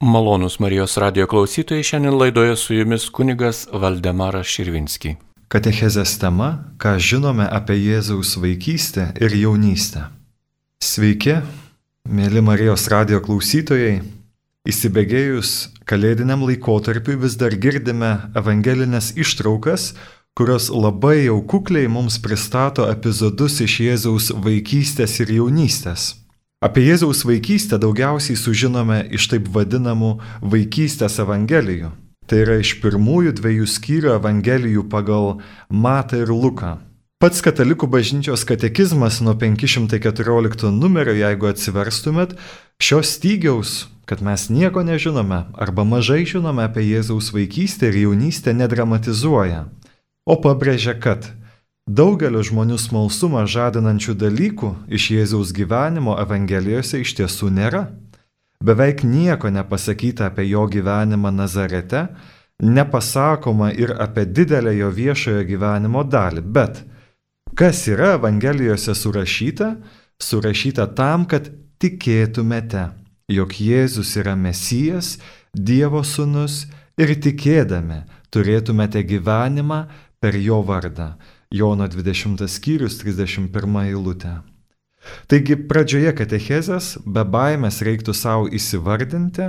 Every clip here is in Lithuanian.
Malonus Marijos radio klausytojai šiandien laidoje su jumis kunigas Valdemaras Širvinski. Katechezės tema - ką žinome apie Jėzaus vaikystę ir jaunystę. Sveiki, mėly Marijos radio klausytojai. Įsibėgėjus kalėdiniam laikotarpiu vis dar girdime evangelinės ištraukas, kurios labai jau kukliai mums pristato epizodus iš Jėzaus vaikystės ir jaunystės. Apie Jėzaus vaikystę daugiausiai sužinome iš taip vadinamų vaikystės evangelijų. Tai yra iš pirmųjų dviejų skyrių evangelijų pagal Matą ir Luką. Pats katalikų bažnyčios katekizmas nuo 514 numerio, jeigu atsiverstumėt, šios stygiaus, kad mes nieko nežinome arba mažai žinome apie Jėzaus vaikystę ir jaunystę, nedramatizuoja, o pabrėžia, kad Daugelio žmonių smalsumą žadinančių dalykų iš Jėzaus gyvenimo Evangelijose iš tiesų nėra. Beveik nieko nepasakyta apie jo gyvenimą Nazarete, nepasakoma ir apie didelę jo viešojo gyvenimo dalį. Bet kas yra Evangelijose surašyta? Surašyta tam, kad tikėtumėte, jog Jėzus yra Mesijas, Dievo sūnus ir tikėdami turėtumėte gyvenimą per jo vardą. Jono 20 skyrius 31 eilutė. Taigi pradžioje katechezės be baimės reiktų savo įsivardinti,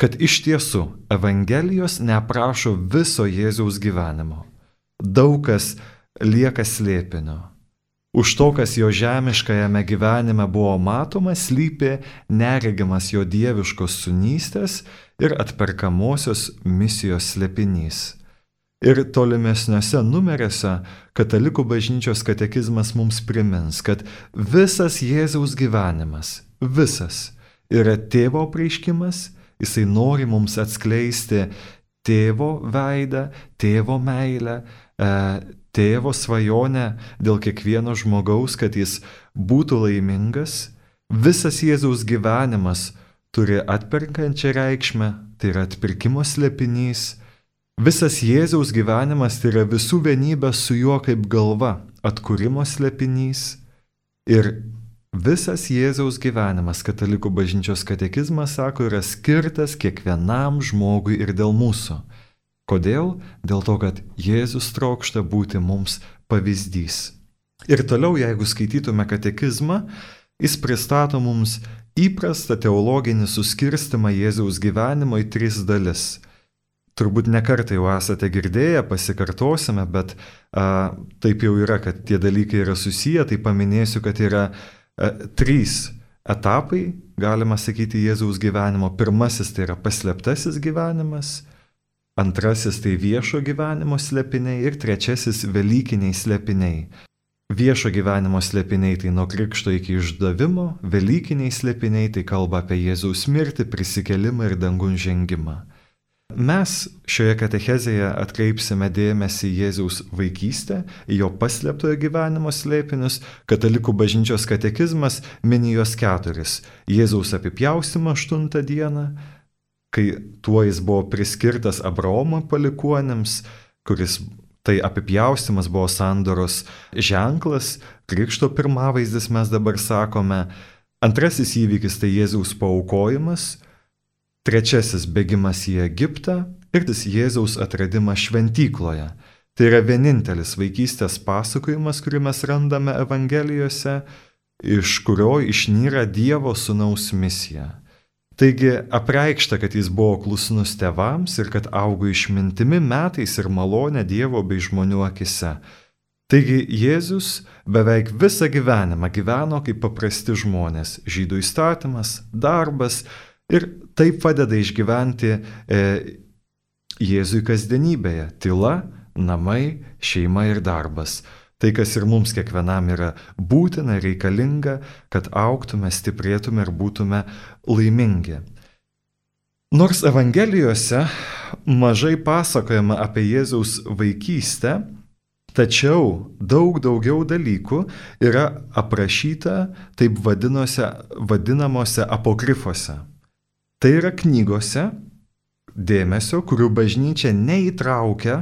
kad iš tiesų Evangelijos neaprašo viso Jėzaus gyvenimo. Daug kas lieka slėpinio. Už to, kas jo žemiškajame gyvenime buvo matomas, slypė neregimas jo dieviškos sunystės ir atperkamosios misijos slėpinys. Ir tolimesniuose numeriuose katalikų bažnyčios katekizmas mums primins, kad visas Jėzaus gyvenimas, visas yra tėvo prieiškimas, jisai nori mums atskleisti tėvo veidą, tėvo meilę, e, tėvo svajonę dėl kiekvieno žmogaus, kad jis būtų laimingas. Visas Jėzaus gyvenimas turi atperkančią reikšmę, tai yra atpirkimo slėpinys Visas Jėzaus gyvenimas tai yra visų vienybė su juo kaip galva, atkūrimo slėpinys ir visas Jėzaus gyvenimas, katalikų bažnyčios katekizmas sako, yra skirtas kiekvienam žmogui ir dėl mūsų. Kodėl? Dėl to, kad Jėzus trokšta būti mums pavyzdys. Ir toliau, jeigu skaitytume katekizmą, jis pristato mums įprastą teologinį suskirstimą Jėzaus gyvenimo į tris dalis turbūt nekartą jau esate girdėję, pasikartosime, bet a, taip jau yra, kad tie dalykai yra susiję, tai paminėsiu, kad yra a, trys etapai, galima sakyti, Jėzaus gyvenimo. Pirmasis tai yra paslėptasis gyvenimas, antrasis tai viešo gyvenimo slėpiniai ir trečiasis Velykiniai slėpiniai. Viešo gyvenimo slėpiniai tai nuo krikšto iki išdavimo, Velykiniai slėpiniai tai kalba apie Jėzaus mirtį, prisikelimą ir dangun žengimą. Mes šioje katechezėje atkreipsime dėmesį Jėzaus vaikystę, jo paslėptojo gyvenimo slėpinius, katalikų bažnyčios katekizmas mini juos keturis - Jėzaus apipjaustimą aštuntą dieną, kai tuo jis buvo priskirtas Abraomo palikuonėms, kuris tai apipjaustimas buvo sandoros ženklas, krikšto pirmavaizdis mes dabar sakome, antrasis įvykis tai Jėzaus paukojimas, trečiasis bėgimas į Egiptą ir tas Jėzaus atradimas šventykloje. Tai yra vienintelis vaikystės pasakojimas, kurį mes randame Evangelijose, iš kurio išnyra Dievo sunaus misija. Taigi apreikšta, kad jis buvo klusnus tevams ir kad augo išmintimi metais ir malonė Dievo bei žmonių akise. Taigi Jėzus beveik visą gyvenimą gyveno kaip paprasti žmonės - žydų įstatymas, darbas, Ir tai padeda išgyventi e, Jėzui kasdienybėje - tyla, namai, šeima ir darbas. Tai, kas ir mums kiekvienam yra būtina, reikalinga, kad auktume, stiprėtume ir būtume laimingi. Nors Evangelijose mažai pasakojama apie Jėzaus vaikystę, tačiau daug daugiau dalykų yra aprašyta taip vadinamuose apokrifuose. Tai yra knygose dėmesio, kurių bažnyčia neįtraukia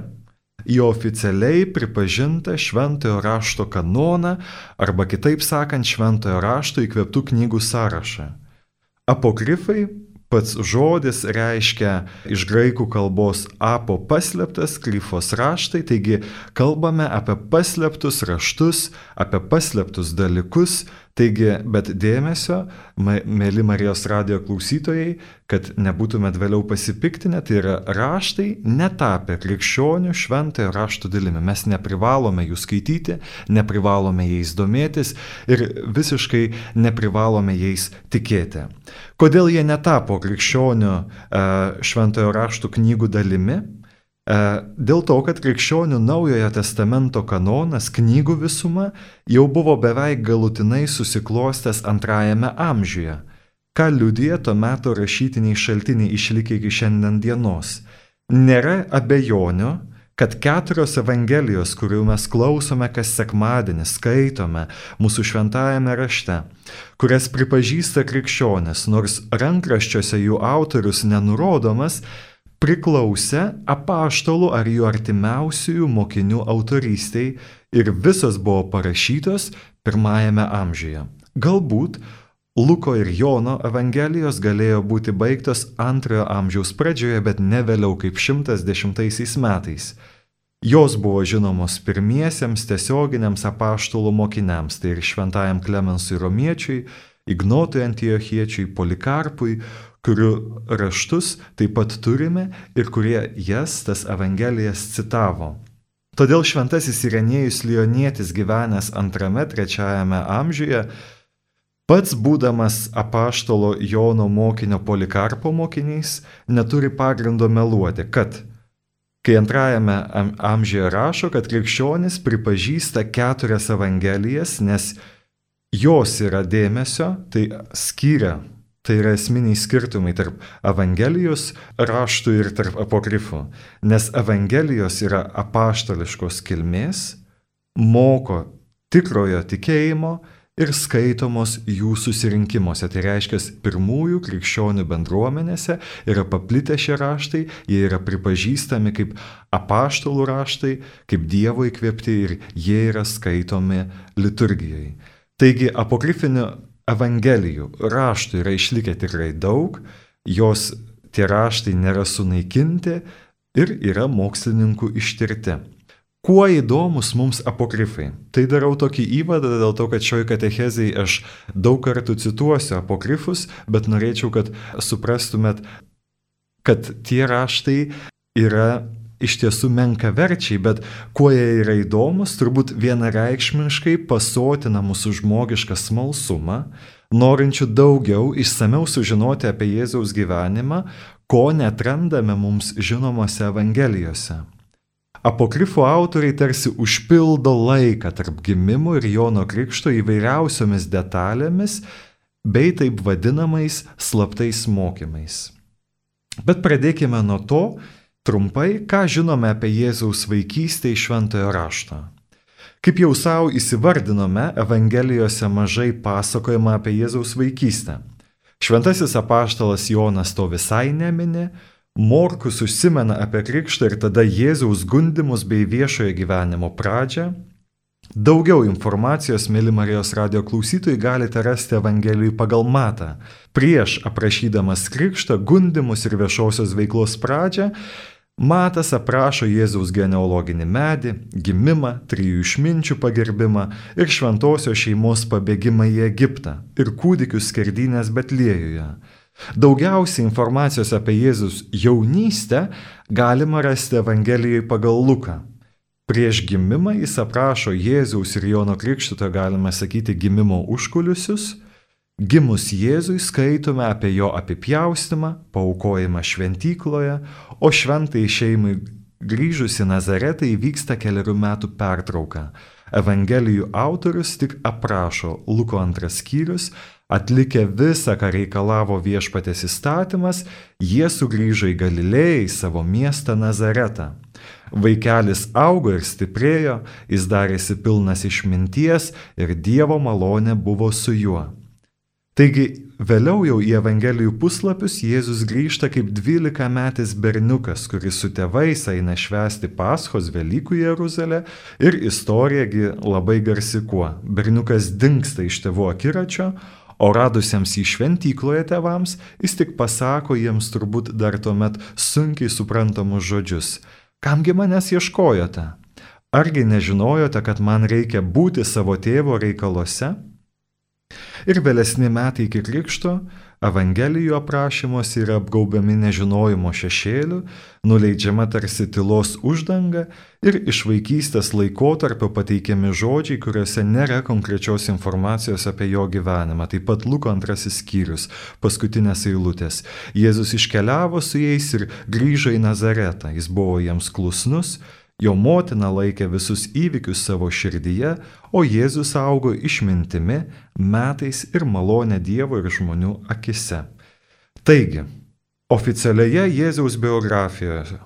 į oficialiai pripažintą šventojo rašto kanoną arba kitaip sakant šventojo rašto įkvėptų knygų sąrašą. Apokrifai pats žodis reiškia iš graikų kalbos apo paslėptas, kryfos raštai, taigi kalbame apie paslėptus raštus, apie paslėptus dalykus, Taigi, bet dėmesio, mėly Marijos radio klausytojai, kad nebūtumėt vėliau pasipiktinę, tai yra raštai netapę krikščionių šventojo rašto dalimi. Mes neprivalome jų skaityti, neprivalome jais domėtis ir visiškai neprivalome jais tikėti. Kodėl jie netapo krikščionių e, šventojo rašto knygų dalimi? E, dėl to, kad krikščionių naujojo testamento kanonas, knygų visuma, jau buvo beveik galutinai susiklostęs antrajame amžiuje, ką liudija to meto rašytiniai šaltiniai išlikę iki šiandien dienos. Nėra abejonių, kad keturios Evangelijos, kurių mes klausome kas sekmadienį, skaitome mūsų šventajame rašte, kurias pripažįsta krikščionis, nors rankraščiuose jų autorius nenurodomas, priklausė apaštalų ar jų artimiausiųjų mokinių autorystiai ir visos buvo parašytos pirmajame amžiuje. Galbūt Luko ir Jono Evangelijos galėjo būti baigtos antrojo amžiaus pradžioje, bet ne vėliau kaip 110 metais. Jos buvo žinomos pirmiesiems tiesioginiams apaštalų mokiniams, tai ir šventajam Klemensui Romiečiui, Ignotui Antiochiečiui, Polikarpui, kurių raštus taip pat turime ir kurie jas, tas Evangelijas citavo. Todėl šventasis Irenėjus Lionietis gyvenęs antrame, trečiajame amžiuje, pats būdamas apaštalo Jono mokinio Polikarpo mokinys, neturi pagrindo meluoti, kad kai antrajame amžiuje rašo, kad krikščionis pripažįsta keturias Evangelijas, nes jos yra dėmesio, tai skiria Tai yra esminiai skirtumai tarp Evangelijos raštų ir tarp apokrifų. Nes Evangelijos yra apaštališkos kilmės, moko tikrojo tikėjimo ir skaitomos jų susirinkimuose. Tai reiškia, pirmųjų krikščionių bendruomenėse yra paplitę šie raštai, jie yra pripažįstami kaip apaštalų raštai, kaip Dievo įkvėpti ir jie yra skaitomi liturgijai. Taigi apokrifinių Evangelijų raštų yra išlikę tikrai daug, jos tie raštai nėra sunaikinti ir yra mokslininkų ištirti. Kuo įdomus mums apokrifai? Tai darau tokį įvadą dėl to, kad šioje katechezėje aš daug kartų cituosiu apokrifus, bet norėčiau, kad suprastumėt, kad tie raštai yra iš tiesų menkaverčiai, bet kuo jie yra įdomus, turbūt vienareikšmiškai pasotina mūsų žmogišką smalsumą, norinčių daugiau išsameu sužinoti apie Jėzaus gyvenimą, ko netrandame mums žinomose Evangelijose. Apokrifų autoriai tarsi užpildo laiką tarp gimimo ir Jono Krikšto įvairiausiomis detalėmis bei taip vadinamais slaptais mokymais. Bet pradėkime nuo to, Trumpai, ką žinome apie Jėzaus vaikystę iš šventojo rašto. Kaip jau savo įsivardinome, Evangelijose mažai pasakojama apie Jėzaus vaikystę. Šventasis apaštalas Jonas to visai nemini, Morkus užsimena apie krikštą ir tada Jėzaus gundimus bei viešojo gyvenimo pradžią. Daugiau informacijos, mėly Marijos radio klausytojai, galite rasti Evangelijui pagal matą. Prieš aprašydamas krikštą, gundimus ir viešosios veiklos pradžią, Matas aprašo Jėzaus genealoginį medį, gimimą, trijų išminčių pagerbimą ir šventosios šeimos pabėgimą į Egiptą ir kūdikių skerdynės Betlėjuje. Daugiausiai informacijos apie Jėzus jaunystę galima rasti Evangelijoje pagal Luką. Prieš gimimą jis aprašo Jėzaus ir Jono Krikštito, galima sakyti, gimimo užkulisius Gimus Jėzui skaitome apie jo apipjaustimą, paukojimą šventykloje, o šventai šeimai grįžus į Nazaretą įvyksta keliarių metų pertrauka. Evangelijų autorius tik aprašo Luko antras skyrius, atlikę visą, ką reikalavo viešpatės įstatymas, jie sugrįžo į Galilėją, į savo miestą Nazaretą. Vaikelis augo ir stiprėjo, jis darėsi pilnas išminties ir Dievo malonė buvo su juo. Taigi vėliau jau į Evangelijų puslapius Jėzus grįžta kaip 12 metais berniukas, kuris su tėvais eina švesti Paschos Velykų Jeruzalę ir istorijagi labai garsi kuo. Berniukas dinksta iš tėvų akiračio, o radusiems į šventykloje tevams, jis tik pasako jiems turbūt dar tuomet sunkiai suprantamus žodžius. Kamgi manęs ieškojote? Argi nežinojote, kad man reikia būti savo tėvo reikaluose? Ir vėlesni metai iki krikšto Evangelijų aprašymuose yra apgaubiami nežinojimo šešėliu, nuleidžiama tarsi tylos uždanga ir iš vaikystės laikotarpio pateikiami žodžiai, kuriuose nėra konkrečios informacijos apie jo gyvenimą. Taip pat Luko antrasis skyrius, paskutinės eilutės. Jėzus iškeliavo su jais ir grįžo į Nazaretą. Jis buvo jiems klusnus, Jo motina laikė visus įvykius savo širdyje, o Jėzus augo išmintimi, metais ir malonė Dievo ir žmonių akise. Taigi, oficialioje Jėzaus biografijoje,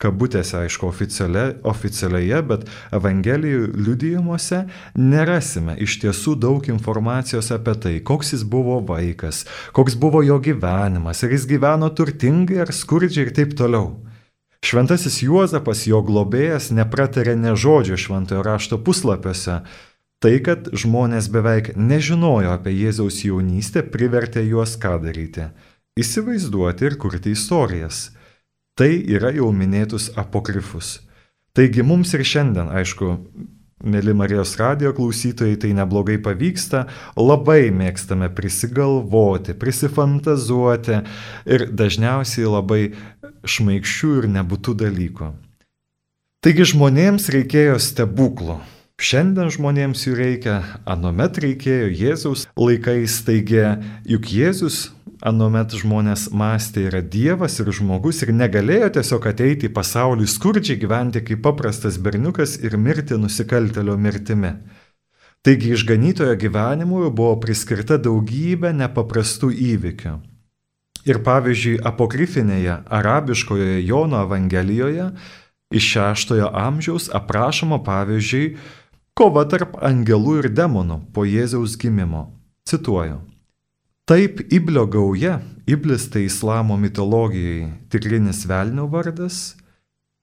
kabutėse aišku oficialia, oficialioje, bet Evangelijų liudijimuose nerasime iš tiesų daug informacijos apie tai, koks jis buvo vaikas, koks buvo jo gyvenimas, ar jis gyveno turtingai ar skurdžiai ir taip toliau. Šventasis Juozapas, jo globėjas, nepratarė ne žodžio šventojo rašto puslapiuose. Tai, kad žmonės beveik nežinojo apie Jėzaus jaunystę, privertė juos ką daryti - įsivaizduoti ir kurti istorijas. Tai yra jau minėtus apokrifus. Taigi mums ir šiandien, aišku, Mėly Marijos radio klausytojai, tai neblogai pavyksta, labai mėgstame prisigalvoti, prisifantazuoti ir dažniausiai labai šmaikščių ir nebūtų dalykų. Taigi žmonėms reikėjo stebuklų. Šiandien žmonėms jų reikia, anuomet reikėjo Jėzaus laikais, taigi juk Jėzus anuomet žmonės mąstė yra Dievas ir žmogus ir negalėjo tiesiog ateiti į pasaulį skurdžiai gyventi kaip paprastas berniukas ir mirti nusikaltelio mirtimi. Taigi išganytojo gyvenimui buvo priskirta daugybė nepaprastų įvykių. Ir pavyzdžiui, apokrifinėje arabiškoje Jono Evangelijoje iš šeštojo amžiaus aprašoma pavyzdžiui kova tarp angelų ir demonų po Jėzaus gimimo. Cituoju. Taip Iblio gauja, Iblis tai islamo mitologijai tikrinis velnio vardas,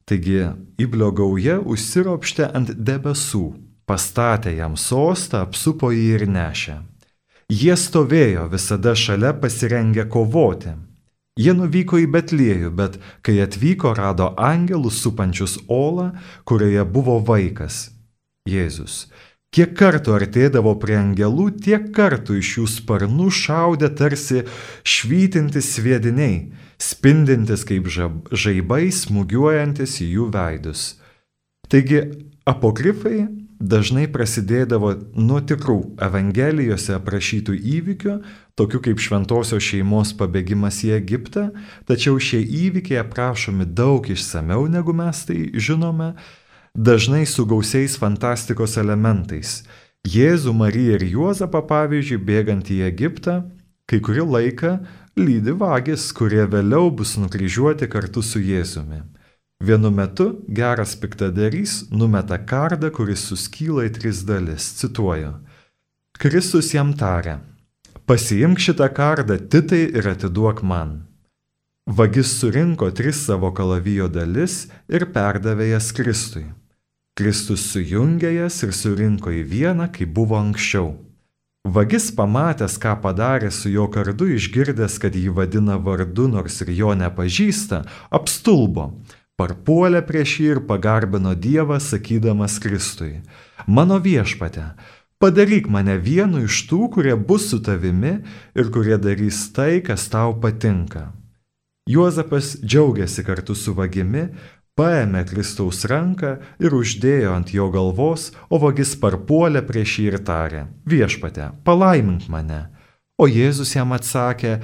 taigi Iblio gauja užsiropštė ant debesų, pastatė jam sostą, apsupo jį ir nešė. Jie stovėjo visada šalia pasirengę kovoti. Jie nuvyko į Betliejų, bet kai atvyko, rado angelus supančius olą, kurioje buvo vaikas - Jėzus. Kiek kartų artėdavo prie angelų, tiek kartų iš jų sparnų šaudė tarsi švytintis sviediniai, spindintis kaip žaibai, smūgiuojantis į jų veidus. Taigi apokrifai dažnai prasidėdavo nuo tikrų Evangelijose aprašytų įvykių, tokių kaip šventosios šeimos pabėgimas į Egiptą, tačiau šie įvykiai aprašomi daug išsameu negu mes tai žinome, dažnai su gausiais fantastikos elementais. Jėzų, Mariją ir Juozapą, pavyzdžiui, bėgant į Egiptą, kai kurį laiką lydi vagis, kurie vėliau bus nukryžiuoti kartu su Jėzumi. Vienu metu geras piktadarys numeta kardą, kuris suskyla į tris dalis. Cituoju. Kristus jam tarė, pasiimk šitą kardą titai ir atiduok man. Vagis surinko tris savo kalavijo dalis ir perdavė jas Kristui. Kristus sujungė jas ir surinko į vieną, kaip buvo anksčiau. Vagis pamatęs, ką padarė su jo kardu, išgirdęs, kad jį vadina vardu, nors ir jo nepažįsta, apstulbo parpuolė prieš jį ir pagarbino Dievą, sakydamas Kristui, mano viešpate, padaryk mane vienu iš tų, kurie bus su tavimi ir kurie darys tai, kas tau patinka. Juozapas džiaugiasi kartu su vagimi, paėmė Kristaus ranką ir uždėjo ant jo galvos, o vagis parpuolė prieš jį ir tarė, viešpate, palaimink mane. O Jėzus jam atsakė,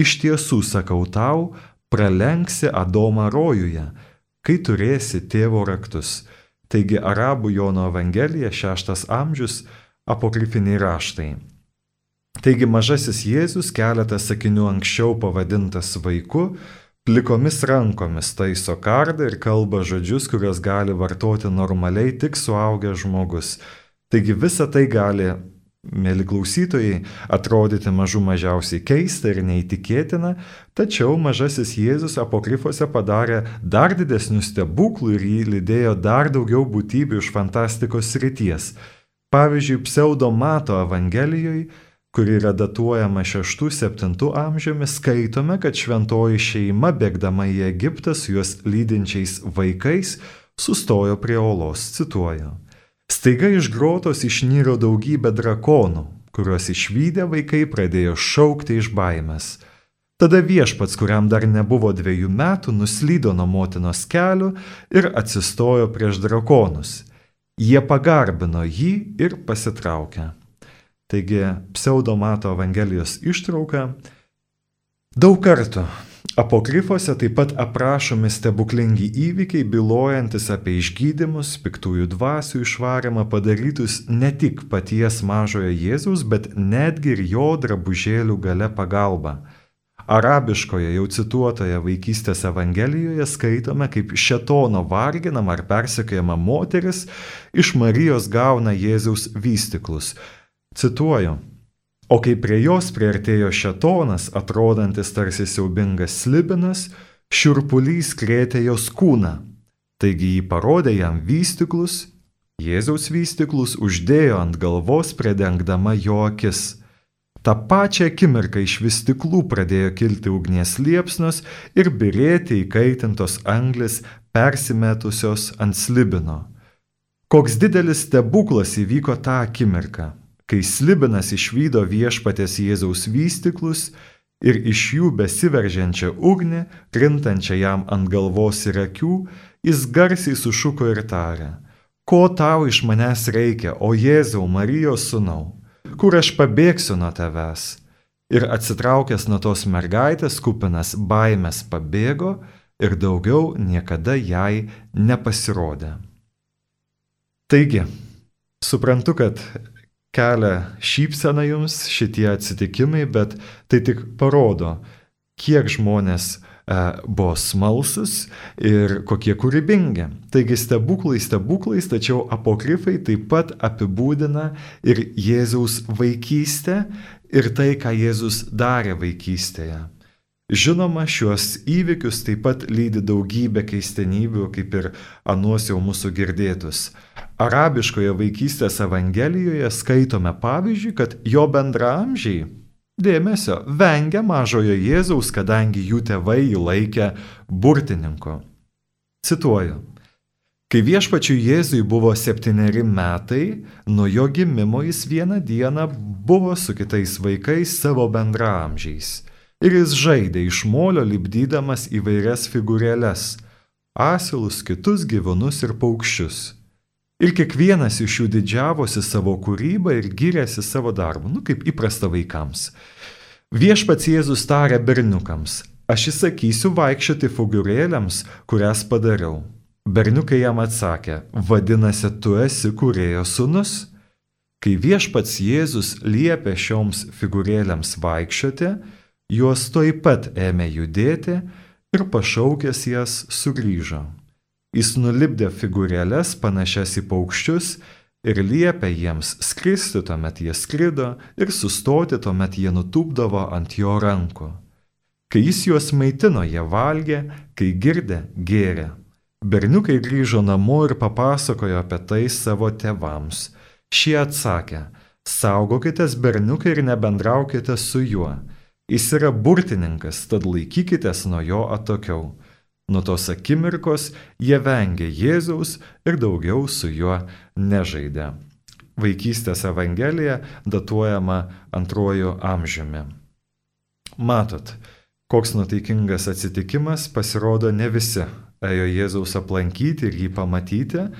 iš tiesų sakau tau, pralenksi Adomą rojuje kai turėsi tėvo raktus. Taigi Arabų Jono Evangelija, šeštas amžius, apokrifiniai raštai. Taigi mažasis Jėzus keletą sakinių anksčiau pavadintas vaiku, plikomis rankomis taiso kardą ir kalba žodžius, kuriuos gali vartoti normaliai tik suaugęs žmogus. Taigi visa tai gali mėly klausytojai, atrodyti mažų mažiausiai keista ir neįtikėtina, tačiau mažasis Jėzus apokrifuose padarė dar didesnių stebuklų ir jį lydėjo dar daugiau būtybių iš fantastikos srities. Pavyzdžiui, pseudomato Evangelijoje kuri yra datuojama 6-7 amžiumi, skaitome, kad šventoji šeima, bėgdama į Egiptą su juos lydinčiais vaikais, sustojo prie olos, cituoju. Staiga iš grotos išnyro daugybė drakonų, kuriuos išvykę vaikai pradėjo šaukti iš baimės. Tada viešpats, kuriam dar nebuvo dviejų metų, nuslydo nuo motinos kelių ir atsistojo prieš drakonus. Jie pagarbino jį ir pasitraukė. Taigi pseudomato Evangelijos ištrauka. Daug kartų apokrifuose taip pat aprašomi stebuklingi įvykiai, bylojantis apie išgydymus, piktųjų dvasių išvarimą padarytus ne tik paties mažojo Jėzaus, bet netgi ir jo drabužėlių gale pagalba. Arabiškoje jau cituotoje vaikystės Evangelijoje skaitome, kaip šetono varginama ar persekiojama moteris iš Marijos gauna Jėzaus vystiklus Cituoju. O kai prie jos priartėjo šetonas, atrodantis tarsi siaubingas slibinas, šiurpulys krėtė jos kūną. Taigi jį parodė jam vystiklus, Jėzaus vystiklus uždėjo ant galvos, predengdama jo akis. Ta pačia akimirka iš vystiklų pradėjo kilti ugnies liepsnos ir birėti įkaitintos anglis persimetusios ant slibino. Koks didelis stebuklas įvyko tą akimirką kai slibinas išvydo viešpatės Jėzaus vystiklus ir iš jų besiveržiančią ugnį, krintančią jam ant galvos ir akių, jis garsiai sušuko ir tarė, ko tau iš manęs reikia, o Jėzau Marijos sūnau, kur aš pabėgsiu nuo tavęs? Ir atsitraukęs nuo tos mergaitės, kupinas baimės pabėgo ir daugiau niekada jai nepasirodė. Taigi, suprantu, kad kelia šypseną jums šitie atsitikimai, bet tai tik parodo, kiek žmonės e, buvo smalsus ir kokie kūrybingi. Taigi stebuklai stebuklais, tačiau apokrifai taip pat apibūdina ir Jėzaus vaikystę ir tai, ką Jėzus darė vaikystėje. Žinoma, šiuos įvykius taip pat lydi daugybė keistenybių, kaip ir anuos jau mūsų girdėtus. Arabiškoje vaikystės Evangelijoje skaitome pavyzdžiui, kad jo bendramžiai dėmesio vengia mažojo Jėzaus, kadangi jų tėvai jį laikė burtininku. Cituoju. Kai viešpačiui Jėzui buvo septyneri metai, nuo jo gimimo jis vieną dieną buvo su kitais vaikais savo bendramžiais Ir jis žaidė iš molio lipdydamas įvairias figūrėles - asilus, kitus gyvūnus ir paukščius. Ir kiekvienas iš jų didžiavosi savo kūrybą ir gyrėsi savo darbu, nu kaip įprasta vaikams. Viešpats Jėzus tarė berniukams, aš įsakysiu vaikščioti figūrėlėms, kurias padariau. Berniukai jam atsakė, vadinasi, tu esi kūrėjo sunus? Kai viešpats Jėzus liepė šioms figūrėlėms vaikščioti, Jos toj pat ėmė judėti ir pašaukęs jas sugrįžo. Jis nulipdė figūrėlės panašias į paukščius ir liepė jiems skristi, tuomet jie skrido ir sustoti, tuomet jie nutupdavo ant jo rankų. Kai jis juos maitino, jie valgė, kai girdė, gėrė. Berniukai grįžo namo ir papasakojo apie tai savo tėvams. Šie atsakė, saugokitės berniukai ir nebendraukite su juo Jis yra burtininkas, tad laikykitės nuo jo atokiau. Nuo tos akimirkos jie vengė Jėzaus ir daugiau su juo nežaidė. Vaikystės Evangelija datuojama antruoju amžiumi. Matot, koks nuteikingas atsitikimas pasirodo ne visi ėjo Jėzaus aplankyti ir jį pamatyti,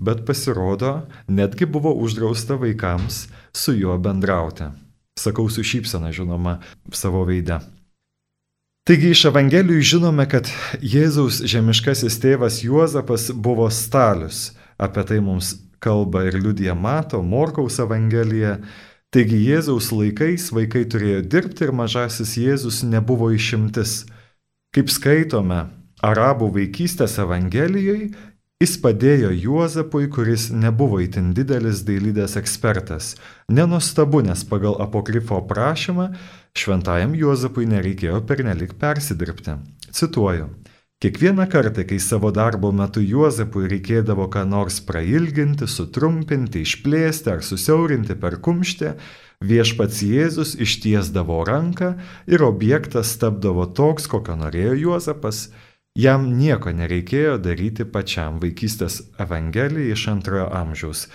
bet pasirodo netgi buvo uždrausta vaikams su juo bendrauti. Sakau su šypsena, žinoma, savo veide. Taigi iš Evangelijų žinome, kad Jėzaus žemiškasis tėvas Juozapas buvo stalius. Apie tai mums kalba ir liudija Mato, Morkaus Evangelija. Taigi Jėzaus laikais vaikai turėjo dirbti ir mažasis Jėzus nebuvo išimtis. Kaip skaitome Arabų vaikystės Evangelijoje, Jis padėjo Juozapui, kuris nebuvo itin didelis dailydės ekspertas. Nenustabu, nes pagal apokrifo prašymą šventajam Juozapui nereikėjo pernelik persidirbti. Cituoju. Kiekvieną kartą, kai savo darbo metu Juozapui reikėdavo ką nors prailginti, sutrumpinti, išplėsti ar susiaurinti per kumštį, viešpats Jėzus ištiesdavo ranką ir objektas tapdavo toks, kokio norėjo Juozapas. Jam nieko nereikėjo daryti pačiam vaikystės Evangelija iš antrojo amžiaus.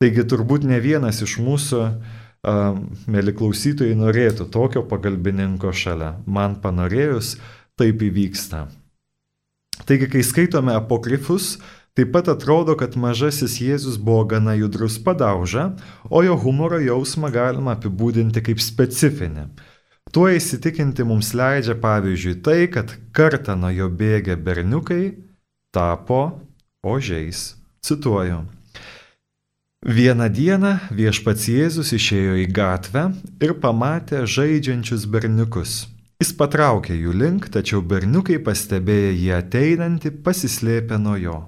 Taigi turbūt ne vienas iš mūsų, uh, mėly klausytojai, norėtų tokio pagalbininko šalia. Man panorėjus, taip įvyksta. Taigi, kai skaitome apokrifus, taip pat atrodo, kad mažasis Jėzus buvo gana judrus padauža, o jo humoro jausmą galima apibūdinti kaip specifinį. Tuo įsitikinti mums leidžia pavyzdžiui tai, kad kartą nuo jo bėgę berniukai tapo ožiais. Cituoju. Vieną dieną viešpats Jėzus išėjo į gatvę ir pamatė žaidžiančius berniukus. Jis patraukė jų link, tačiau berniukai pastebėję jį ateinantį pasislėpė nuo jo.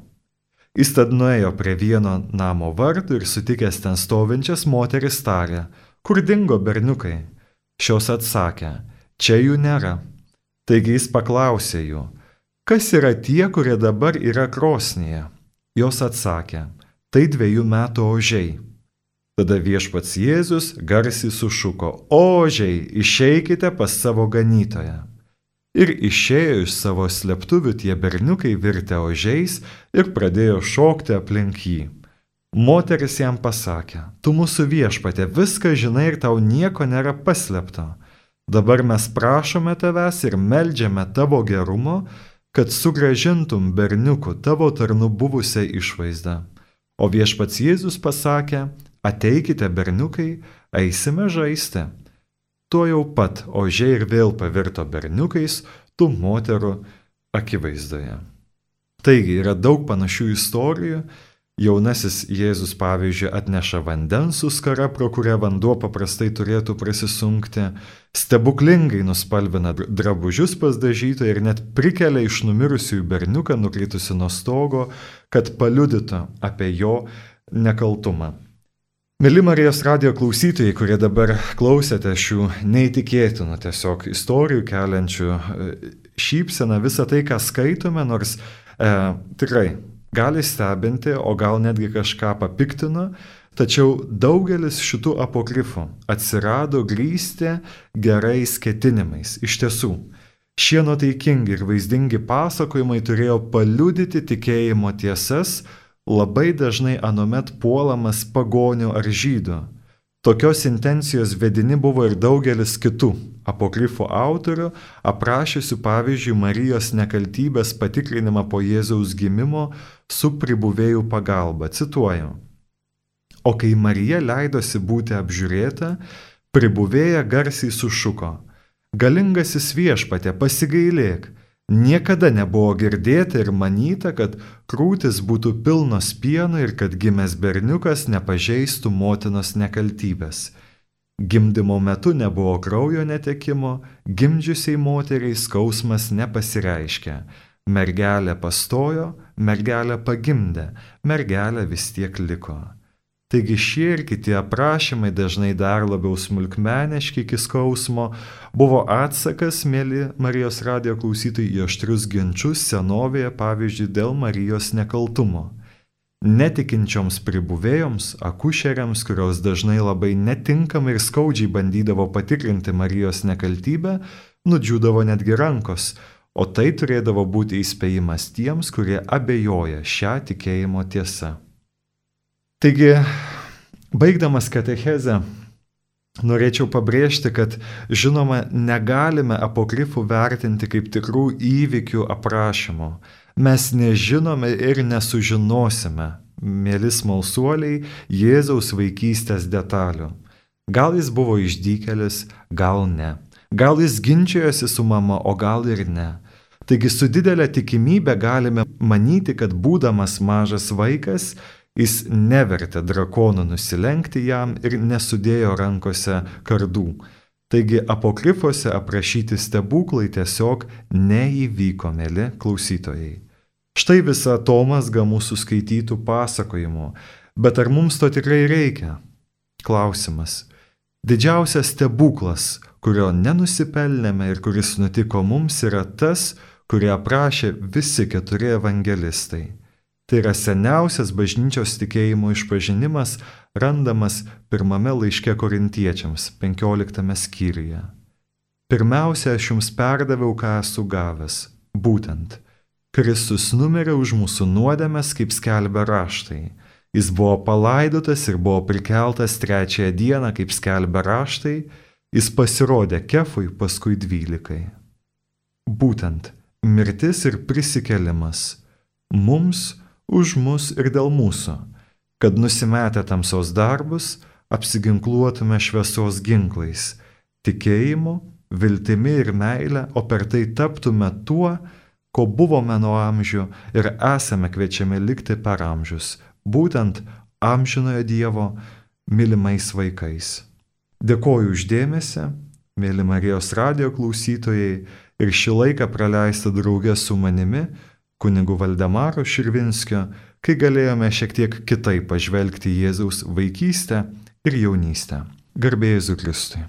Jis tad nuėjo prie vieno namo vartų ir sutikęs ten stovinčias moteris tarė, kur dingo berniukai. Šios atsakė, čia jų nėra. Taigi jis paklausė jų, kas yra tie, kurie dabar yra krosnėje. Jos atsakė, tai dviejų metų ožiai. Tada viešpats Jėzus garsiai sušuko, ožiai, išeikite pas savo ganytoją. Ir išėjo iš savo slėptuvių tie berniukai virtę ožiais ir pradėjo šokti aplink jį. Moteris jam pasakė, tu mūsų viešpatė viską žinai ir tau nieko nėra paslėpta. Dabar mes prašome tavęs ir melžiame tavo gerumo, kad sugražintum berniukų tavo tarnu buvusią išvaizdą. O viešpats Jėzus pasakė, Ateikite berniukai, eisime žaisti. Tuo jau pat ožiai ir vėl pavirto berniukais tų moterų akivaizdoje. Taigi yra daug panašių istorijų. Jaunasis Jėzus, pavyzdžiui, atneša vandens su skara, pro kurią vanduo paprastai turėtų prasisunkti, stebuklingai nuspalvina drabužius pas dažytą ir net prikelia iš numirusiųjų berniuką nukritusi nuo stogo, kad paliudytų apie jo nekaltumą. Mėly Marijos radio klausytojai, kurie dabar klausėte šių neįtikėtinų tiesiog istorijų keliančių e, šypseną, visą tai, ką skaitome, nors e, tikrai gali stebinti, o gal netgi kažką papiktino, tačiau daugelis šitų apokrifų atsirado grįsti gerais ketinimais. Iš tiesų, šie nuotaikingi ir vaizdingi pasakojimai turėjo paliudyti tikėjimo tiesas, labai dažnai anomet puolamas pagonių ar žydų. Tokios intencijos vedini buvo ir daugelis kitų apokrifų autorių, aprašysiu pavyzdžiui Marijos nekaltybės patikrinimą po Jėzaus gimimo su pribuvėjų pagalba. Cituoju. O kai Marija leidosi būti apžiūrėta, pribuvėja garsiai sušuko. Galingasis viešpatė, pasigailėk, Niekada nebuvo girdėta ir manyta, kad krūtis būtų pilnos pieno ir kad gimęs berniukas nepažeistų motinos nekaltybės. Gimdymo metu nebuvo kraujo netekimo, gimdžiusiai moteriai skausmas nepasireiškia. Mergelė pastojo, mergelė pagimdė, mergelė vis tiek liko. Taigi šie ir kiti aprašymai dažnai dar labiau smulkmeniški iki skausmo buvo atsakas, mėly Marijos radio klausytojai, į aštrius ginčius senovėje, pavyzdžiui, dėl Marijos nekaltumo. Netikinčioms pribuvėjoms, akušeriams, kurios dažnai labai netinkamai ir skaudžiai bandydavo patikrinti Marijos nekaltybę, nudžiūdavo netgi rankos, o tai turėdavo būti įspėjimas tiems, kurie abejoja šią tikėjimo tiesą. Taigi, baigdamas katechezę, norėčiau pabrėžti, kad žinoma, negalime apokrifų vertinti kaip tikrų įvykių aprašymų. Mes nežinome ir nesužinosime, mėly smalsuoliai, Jėzaus vaikystės detalių. Gal jis buvo išdykelis, gal ne. Gal jis ginčijosi su mama, o gal ir ne. Taigi su didelė tikimybė galime manyti, kad būdamas mažas vaikas, Jis nevertė drakono nusilenkti jam ir nesudėjo rankose kardų. Taigi apokrifuose aprašyti stebuklai tiesiog neįvyko, mėly klausytojai. Štai visa Tomasga mūsų skaitytų pasakojimų, bet ar mums to tikrai reikia? Klausimas. Didžiausias stebuklas, kurio nenusipelnėme ir kuris nutiko mums, yra tas, kurį aprašė visi keturi evangelistai. Tai yra seniausias bažnyčios tikėjimo išpažinimas randamas pirmame laiške korintiečiams, 15 skyriuje. Pirmiausia, aš jums perdaviau, ką esu gavęs. Būtent, Kristus numirė už mūsų nuodėmės, kaip skelbia raštai. Jis buvo palaidotas ir buvo prikeltas trečiąją dieną, kaip skelbia raštai, jis pasirodė kefui, paskui dvylikai. Būtent mirtis ir prisikelimas mums, už mus ir dėl mūsų, kad nusimetę tamsos darbus apsiginkluotume šviesos ginklais - tikėjimu, viltimi ir meile, o per tai taptume tuo, ko buvome nuo amžių ir esame kviečiami likti per amžius, būtent amžinojo Dievo mylimais vaikais. Dėkoju uždėmesi, mėly Marijos radio klausytojai ir šį laiką praleistą draugę su manimi, kunigu Valdemaru Širvinskiu, kai galėjome šiek tiek kitaip pažvelgti Jėzaus vaikystę ir jaunystę. Garbėjai Kristui.